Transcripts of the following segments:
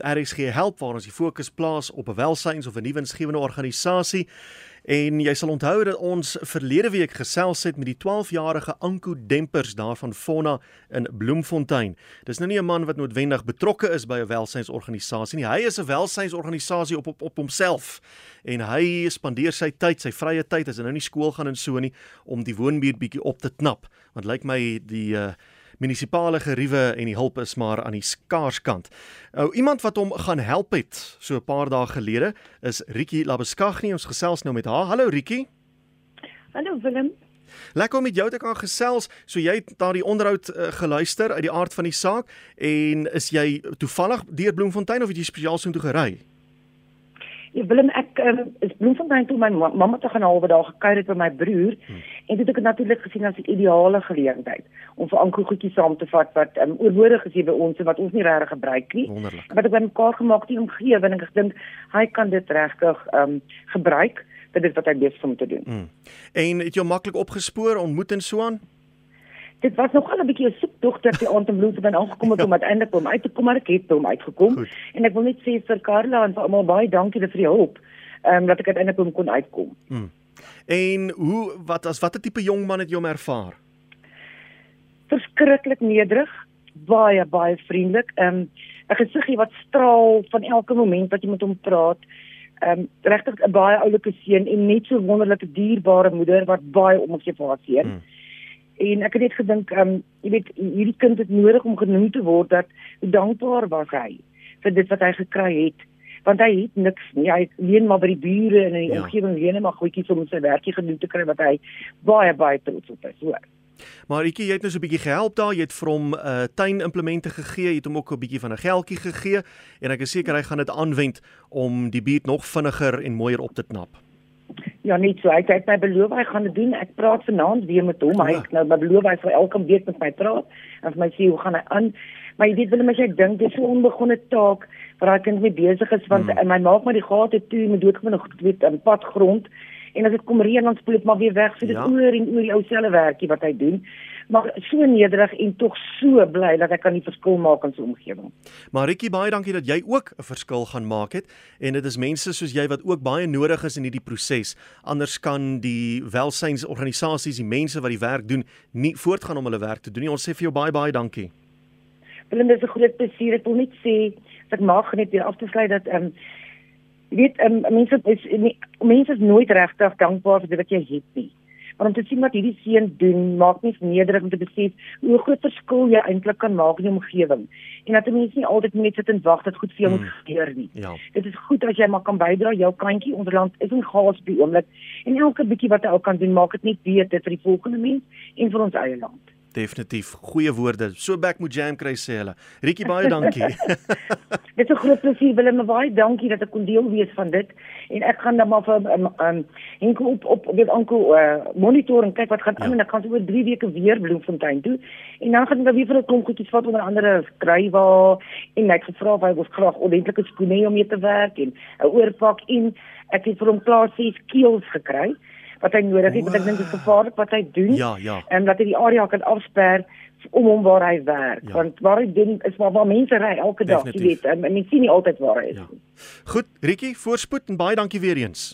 wat RSG help waar ons die fokus plaas op 'n welsyns of 'n nuwensgewende organisasie. En jy sal onthou dat ons verlede week gesels het met die 12-jarige Anko Dempers daar van Fonna in Bloemfontein. Dis nou nie 'n man wat noodwendig betrokke is by 'n welsynsorganisasie nie. Hy is 'n welsynsorganisasie op op op homself. En hy spandeer sy tyd, sy vrye tyd as hy nou nie skool gaan en so nie om die woonbuurt bietjie op te knap. Want lyk my die uh, munisipale geriewe en die hulp is maar aan die skaarskant. Nou iemand wat hom gaan help het so 'n paar dae gelede is Rietjie Labeskagni. Ons gesels nou met haar. Hallo Rietjie. Hallo Willem. Lekker om met jou te kan gesels. So jy het daardie onderhoud uh, geluister uit die aard van die saak en is jy toevallig deur Bloemfontein of het jy spesiaal so toe gery? Ja, Willem, ek um, is Bloemfontein toe my mamma te gaan halwe dag gekuier het by my broer hmm. en dit het ek natuurlik gesien as 'n ideale geleentheid om vir Anko goedjies saam te vat wat um, oorbodig is hier by ons en wat ons nie regtig gebruik nie. Wonderlik. Wat ek bymekaar gemaak het om gee en ek dink hy kan dit regtig um, gebruik dit wat hy besig is om te doen. Hmm. En het jy maklik opgespoor ontmoet en so aan? Dit was nogal 'n bietjie 'n soekdog dat die aand in Bloemfontein aangekom het om uiteindelik om uit te kom maar ek het hom uitgekom Goed. en ek wil net sê vir Karla en vir almal baie dankie vir die hulp ehm um, dat ek uiteindelik hom kon uitkom. Hmm. En hoe wat as watter tipe jong man het jy hom ervaar? Verskriklik nederig, baie baie vriendelik. Ehm um, 'n gesiggie wat straal van elke oomblik wat jy met hom praat. Ehm um, regtig 'n baie oulike seun en net so wonderlike dierbare moeder wat baie om ons vir haar seun. Hmm en ek het net gedink um jy weet hierdie kind het nodig om genoem te word dat dankbaar was hy vir dit wat hy gekry het want hy het niks nie hy leen maar by die bure en in die ja. omgewing leen maar goedjies om sy werkie gedoen te kry wat hy baie baie trots op is hoor Maar Rikie, jy het nou so 'n bietjie gehelp daar. Jy het vir hom uh, tuinimplemente gegee. Jy het hom ook 'n bietjie van 'n geldjie gegee en ek is seker hy gaan dit aanwend om die buurt nog vinniger en mooier op te knap. Ja, net so. Hy het my beloof hy gaan dit doen. Ek praat vanaand weer met hom. Hy het nou my beloof hy sal elke week met my praat en vir my sê hoe gaan hy aan. Maar jy weet wel as jy dink dis so 'n onbegonne taak wat daai kind mee besig is want hmm. my maak maar die gate toe met doodgewoon nog weet in padgrond en as dit kom reën dan spoel dit maar weer weg. So dit ja. oor en oor die ou selfe werkie wat hy doen maar so nederig en tog so bly dat ek kan die verskil maak in so 'n omgewing. Maritjie, baie dankie dat jy ook 'n verskil gaan maak het en dit is mense soos jy wat ook baie nodig is in hierdie proses. Anders kan die welsynsorganisasies, die mense wat die werk doen, nie voortgaan om hulle werk te doen nie. Ons sê vir jou baie baie dankie. Willem, dit is 'n groot plesier. Ek wil net sê dat mag net weer af te sluit dat ehm um, weet ehm um, mense is nie, mense is nooit regtig dankbaar vir dit wat jy het nie maar om te sien wat hierdie seun doen maak net nederig om te besef hoe groot verskil jy eintlik kan maak in die omgewing en dat mense nie altyd net sit en wag dat goed vir jou moet hmm. gebeur nie. Ja. Dit is goed as jy maar kan bydra jou kantjie onderland is in gas die oomblik en elke bietjie wat jy ook kan doen maak dit net beter vir die volgende mens en vir ons eie land. Definitief goeie woorde. So back moet jam kry sê hulle. Rietjie baie dankie. dit is 'n groot plesier Willem, baie dankie dat ek kon deel wees van dit en ek gaan dan maar vir um, um enkel op op weet anko uh, monitor en kyk wat gaan aan ja. en ek gaan oor 3 weke weer Bloemfontein toe en dan gaan ek weer vir 'n klomp goedjies vat onder andere skrywa en ek gevra of hy wil graag ordentlike skoene om mee te werk en 'n oorpak en ek het vir hom klaar 6 keels gekry wat hy nodig het, want ek dink is gevaarlik wat hy doen. Ja, ja. En dat hy die area kan afsper om hom waar hy werk, ja. want waar hy doen is waar, waar mense ry elke dag, jy weet, en mense sien nie altyd waar hy is ja. nie. Goed, Rietjie, voorspoed en baie dankie weer eens.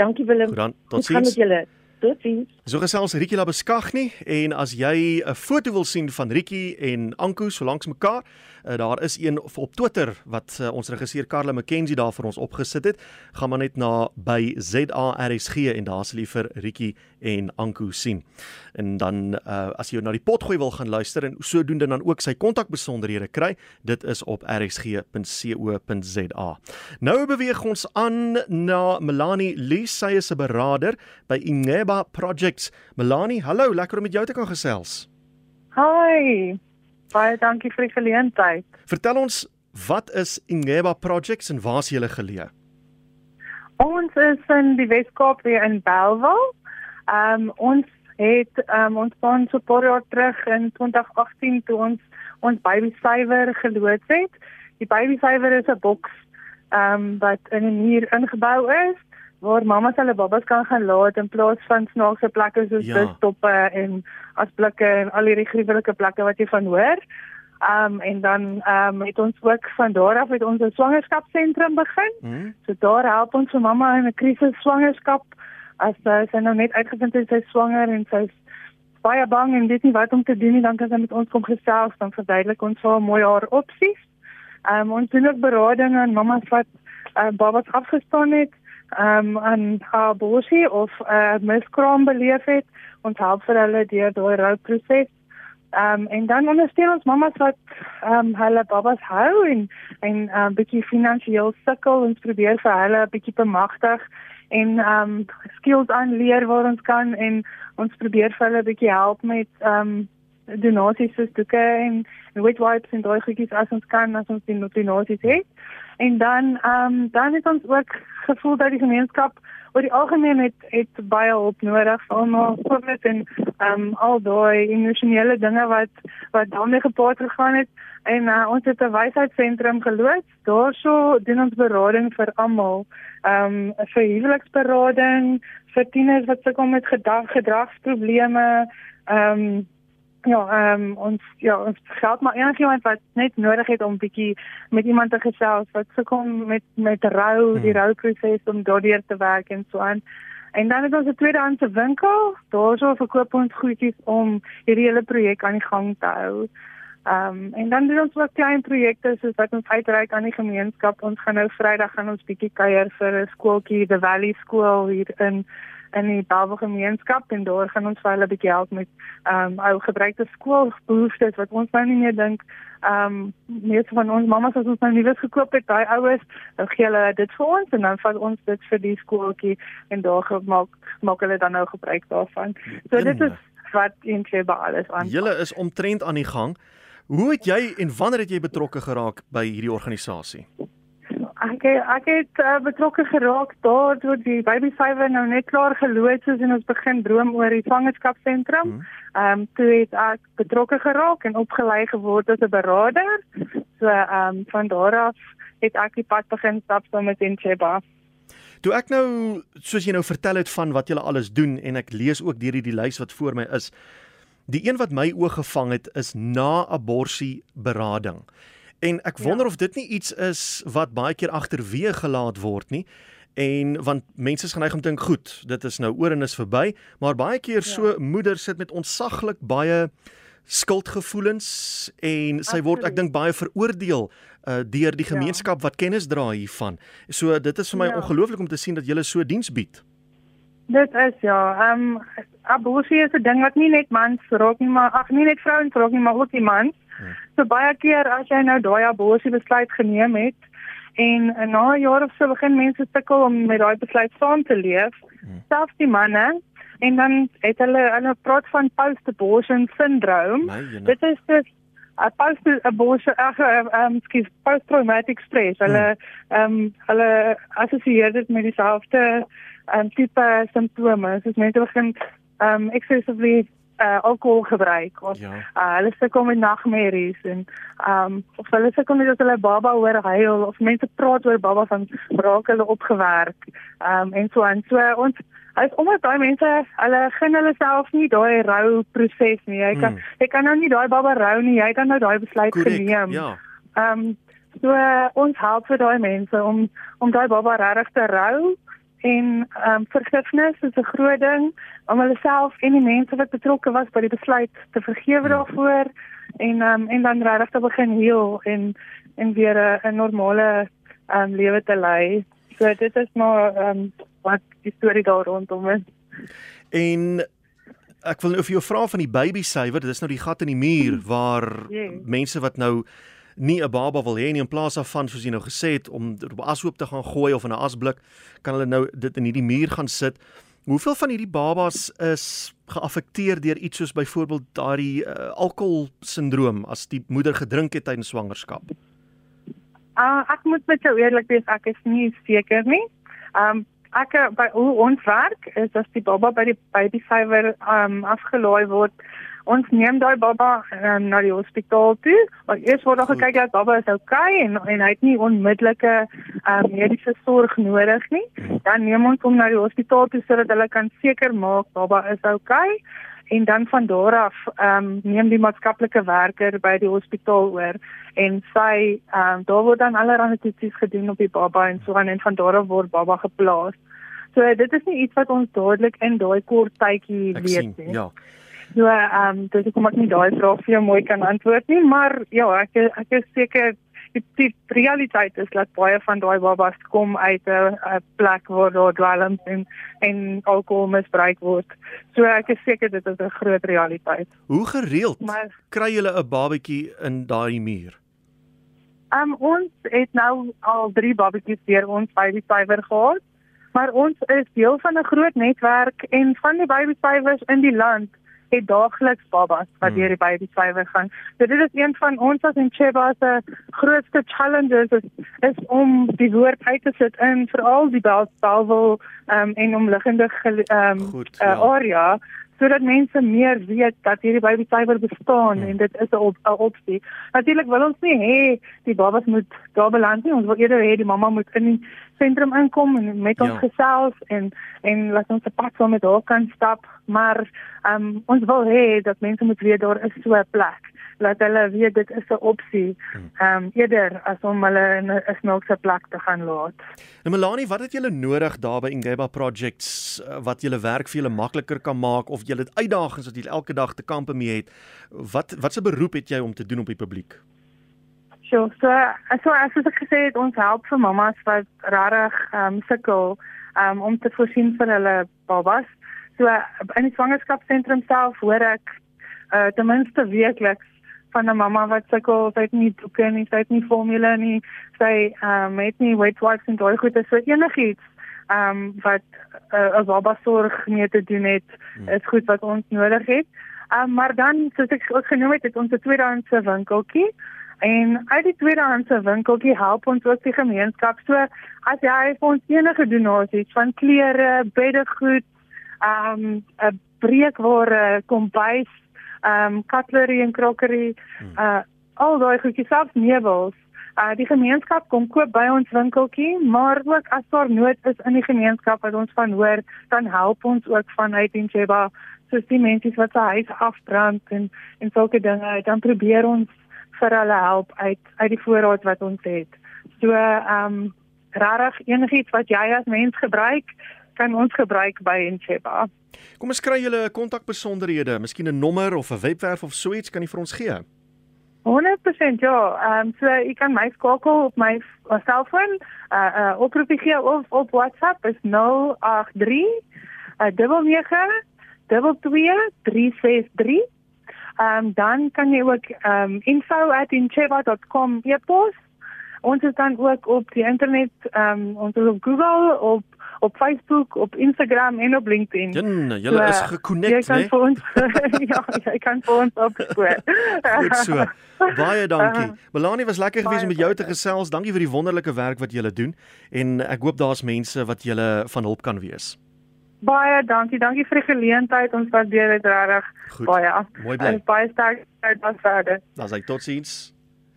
Dankie Willem. Goed dan, tot sins. Totsiens. So gesels Rietjie Labeskagni en as jy 'n foto wil sien van Rietjie en Anko so langs mekaar, uh, daar is een op Twitter wat uh, ons regisseur Karla McKenzie daar vir ons opgesit het. Gaan maar net na by ZARSG en daar sal jy vir Rietjie en Anko sien. En dan uh, as jy na die potgooi wil gaan luister en sodoende dan ook sy kontakbesonderhede kry, dit is op rsg.co.za. Nou beweeg ons aan na Melanie Lee, sy is 'n beraader by Ingeba Projects. Melanie, hallo, lekker om met jou te kan gesels. Hi. Baie dankie vir die geleentheid. Vertel ons, wat is Ingeba Projects en waar is julle geleë? Ons is in die Weskaap hier in Bellville. Ehm um, ons het ehm um, ons van so paar jaar terug in 2018 toe ons ons baby sywer geloods het. Die baby sywer is 'n boks ehm um, wat in 'n muur ingebou is waar mamas hulle babas kan gaan laat in plaas van snaakse plekke soos ja. bustoppe en asblikke en al hierdie gruwelike plekke wat jy van hoor. Um, en dan um, het ons ook van daar af met ons swangerskapsentrum begin. Mm. So daar help ons vir mamma in 'n krisis swangerskap as uh, sy nou net uitgevind het sy swanger en sy baie bang en weet nie wat om te doen nie, dan kan sy met ons kom gesels, dan verduidelik ons haar mooi haar opsies. Um, ons doen ook berading aan mammas wat uh, babas afgestaan het, ehm um, aan bosie of 'n uh, miskraam beleef het. Ons help vir hulle deur daai rouproses. Ehm um, en dan ondersteun ons mammas wat ehm um, hulle babas hou en en 'n uh, bietjie finansiëel sukkel en probeer vir hulle 'n bietjie bemagtig en ehm um, skills aanleer waar ons kan en ons probeer vir hulle 'n bietjie help met ehm um, donasies soos doeke en, wet wipes en daai goedjies as ons kan as ons die donasies het. En dan ehm um, dan het ons ook gevoel dat die gemeenskap oor die algemeen het het baie hulp nodig vir almal COVID en ehm um, al daai emosionele dinge wat wat daarmee gepaard gegaan het en uh, ons het 'n wysheidsentrum geloods. Daarso doen ons berading vir almal. Ehm um, vir huweliksberading, vir tieners wat sukkel met gedrag, gedragsprobleme, ehm um, Ja, ehm um, ons ja, ons help maar enigiemand wat net nodig het om bietjie met iemand te gesels wat gekom met met rou, hmm. die rouproses om daardeur te werk en so aan. En dan het ons 'n tweedehandse winkel. Daarso verkoop ons goedjies om hierdie hele projek aan die gang te hou. Ehm um, en dan doen ons ook klein projekte soos wat ons uitreik aan die gemeenskap. Ons gaan nou Vrydag gaan ons bietjie kuier vir 'n skooltjie, the Valley School hier in in die Bellville gemeenskap en daar gaan ons vir hulle 'n bietjie help met ehm um, ou gebruikte skoolbehoeftes wat ons nou nie meer dink ehm um, meeste van ons mammas as ons nou nuus gekoop het, daai ouers, dan gee hulle dit vir ons en dan vat ons dit vir die skooltjie en daar maak maak hulle dan nou gebruik daarvan. So dit is wat eintlik by alles aan. Julle is omtrent aan die gang. Hoe het jy en wanneer het jy betrokke geraak by hierdie organisasie? Ek ek het uh, betrokke geraak daar toe die baby fiver nou net klaar geloods is en ons begin droom oor die swangerskapsentrum. Hmm. Ehm um, toe het ek betrokke geraak en opgelei geword as 'n beraader. So ehm um, van daar af het ek die pad begin stap saam met Incheba. Toe ek nou soos jy nou vertel het van wat jy alles doen en ek lees ook deur hierdie lys wat voor my is. Die een wat my oog gevang het is na abortus berading. En ek ja. wonder ja. of dit nie iets is wat baie keer agterweë gelaat word nie. En want mense is geneig om te dink, goed, dit is nou oor en is verby, maar baie keer ja. so moeders sit met ontsaglik baie skuldgevoelens en sy Absoluut. word ek dink baie veroordeel uh, deur die ja. gemeenskap ja. wat kennis dra hiervan. So dit is vir my ja. ongelooflik om te sien dat jy so diens bied. Dit is ja, ehm um, abortus is 'n ding wat nie net mans raak nie, maar ag nie net vrouens raak nie, maar ook die mans. So baie keer as jy nou daai abortus besluit geneem het en na 'n jaar of so begin mense sukkel om met daai besluit saam te leef, hmm. selfs die manne en dan het hulle hulle praat van post-abortion syndroom. Dit is dus 'n post-abortion ag ehm skielik post-traumatic stress. Hulle hmm. ehm um, hulle assosieer dit met dieselfde ehm um, tipe simptome. Dit is mense begin ehm um, excessively uh alkohol gebruik of ja. uh hulle sukkel met nagmerries en um of hulle sukkel met dat hulle baba hoor huil of mense praat oor baba van raak hulle opgewerk um en so en so ons as omdat daai mense hulle gen hulle self nie daai rou proses nie jy kan hmm. jy kan nou nie daai baba rou nie jy kan nou daai besluit Correct. geneem ja um so uh, ons help vir daai mense om om daai baba regtig te rou en ehm um, vergifnis is 'n groot ding om hulle self en die mense wat betrokke was by die besluit te vergewe ja. daarvoor en ehm um, en dan regtig te begin heel en en weer 'n normale ehm um, lewe te lei. So dit is maar ehm um, wat die storie daar rondom is. En ek wil nou vir jou vra van die baby syfer, dit is nou die gat in die muur waar yeah. mense wat nou nie 'n baba wil hê nie in plaas daarvan soos jy nou gesê het om op ashoop te gaan gooi of in 'n asblik kan hulle nou dit in hierdie muur gaan sit. Hoeveel van hierdie babas is geaffekteer deur iets soos byvoorbeeld daardie uh, alkohol sindroom as die moeder gedrink het tydens swangerskap? Uh, ek moet met jou eerlik wees, ek is nie seker nie. Um ek by ons werk is as die baba by die baby fiver um afgelaai word ons neem daai baba um, na die hospitaal toe. Maar eers word daar gekyk dat baba is okay en en hy het nie onmiddellike um, mediese sorg nodig nie. Dan neem ons hom na die hospitaal toe sodat hulle kan seker maak baba is okay. en dan van daar af ehm um, neem die maatskaplike werker by die hospitaal oor en sy ehm um, daar word dan allerlei toetsies gedoen op die baba en so aan en van daar af word baba geplaas. So dit is nie iets wat ons dadelik in daai kort tydjie weet nie. Ja. So ehm um, dis kom ek nie daai vraag vir jou mooi kan antwoord nie, maar ja, ek ek is seker die, die realiteit is dat baie van daai babas kom uit 'n plek waar daar dwelms en en alkohol misbruik word. So ek is seker dit is 'n groot realiteit. Hoe gereeld maar, kry julle 'n babatjie in daai muur? Um, ons het nou al 3 babatjies deur ons baby syfer gehad. Maar ons is deel van 'n groot netwerk en van die baby syfers in die land het daagliks babas wat hmm. deur die baby syfer gaan. So dit is een van ons as en Cheba se grootste challenges is, is om die woord uit te sit in veral die Bellville um, en omliggende ehm um, uh, ja. area sodat mense meer weet dat hierdie baby cyber bestaan hmm. en dit is 'n op, opsie. Natuurlik wil ons nie hê die babas moet daar beland nie. Ons wil eerder hê die mamma moet in die sentrum inkom en met ons ja. gesels en en laat ons 'n pad saam met haar kan stap, maar um, ons wil hê dat mense moet weet daar is so 'n plek laat hulle weet dit is 'n opsie. Hmm. Ehm um, eerder as om hulle in 'n snaakse plek te gaan laat. Nou Melanie, wat het julle nodig daar by Ingeba Projects eh, wat julle werk vir julle makliker kan maak of julle uitdagings wat julle elke dag te kampe mee het? Wat wat se beroep het jy om te doen op die publiek? So, so, so as ek gesê het, ons help vir mamas wat rarig ehm um, sukkel um, om te voorsien vir hulle babas. So in die swangerskapsentrum self hoor ek uh, ten minste weekliks van 'n mamma wat sukkel, sy het nie doeke nie, sy het nie formule nie, sy ehm um, het nie weight wipes en daai goeie so enigiets ehm um, wat uh, 'n baba sorg mee te doen het, hmm. is goed wat ons nodig het. Ehm um, maar dan soos ek ook genoem het, het ons 'n tweedehandse winkeltjie en uit die tweedehandse winkeltjie help ons ook die gemeenskap. So as jy vir ons enige donasies van klere, beddegoed, ehm um, 'n breekware, kombuis ehm um, cutlery en crockery, hmm. uh al daai goedjies selfs meubels. Uh die gemeenskap kom koop by ons winkeltjie, maar ook as daar nood is in die gemeenskap wat ons van hoor, dan help ons ook vanuit Incheba soos die mense wat se huis afbrand en en sulke dinge, dan probeer ons vir hulle help uit uit die voorraad wat ons het. So ehm um, rarig enigiets wat jy as mens gebruik, kan ons gebruik by Incheba. Kom ons kry julle kontakbesonderhede, miskien 'n nommer of 'n webwerf of so iets kan jy vir ons gee? 100% ja. Ehm um, so jy kan my skakel op my selfoon, uh uh oproep gee of op WhatsApp is 083 uh 99 22363. Ehm um, dan kan jy ook ehm um, info@incheva.com e-pos. Ons is dan ook op die internet, ehm um, ons is op Google, op op Facebook, op Instagram en op LinkedIn. Ja, julle so, is gekonnekt, né? Nee? ja, jy kan vir ons opspoor. Goed so. Baie dankie. Uh, Melanie was lekker geweest om met jou te gesels. Dankie vir die wonderlike werk wat julle doen en ek hoop daar's mense wat julle van hulp kan wees. Baie dankie. Dankie vir die geleentheid. Ons waardeer dit regtig baie. Mooi bly. Baie sterk uit verder. Dan sê totsiens.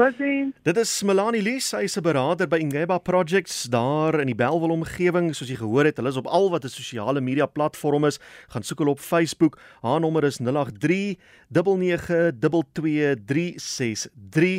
Totsiens. Dit is Melanie Lee, sy is 'n beraader by Ingeba Projects daar in die Bellville omgewing, soos jy gehoor het. Hulle is op al wat 'n sosiale media platform is. Gaan soek hulle op Facebook. Haar nommer is 083 9922 363.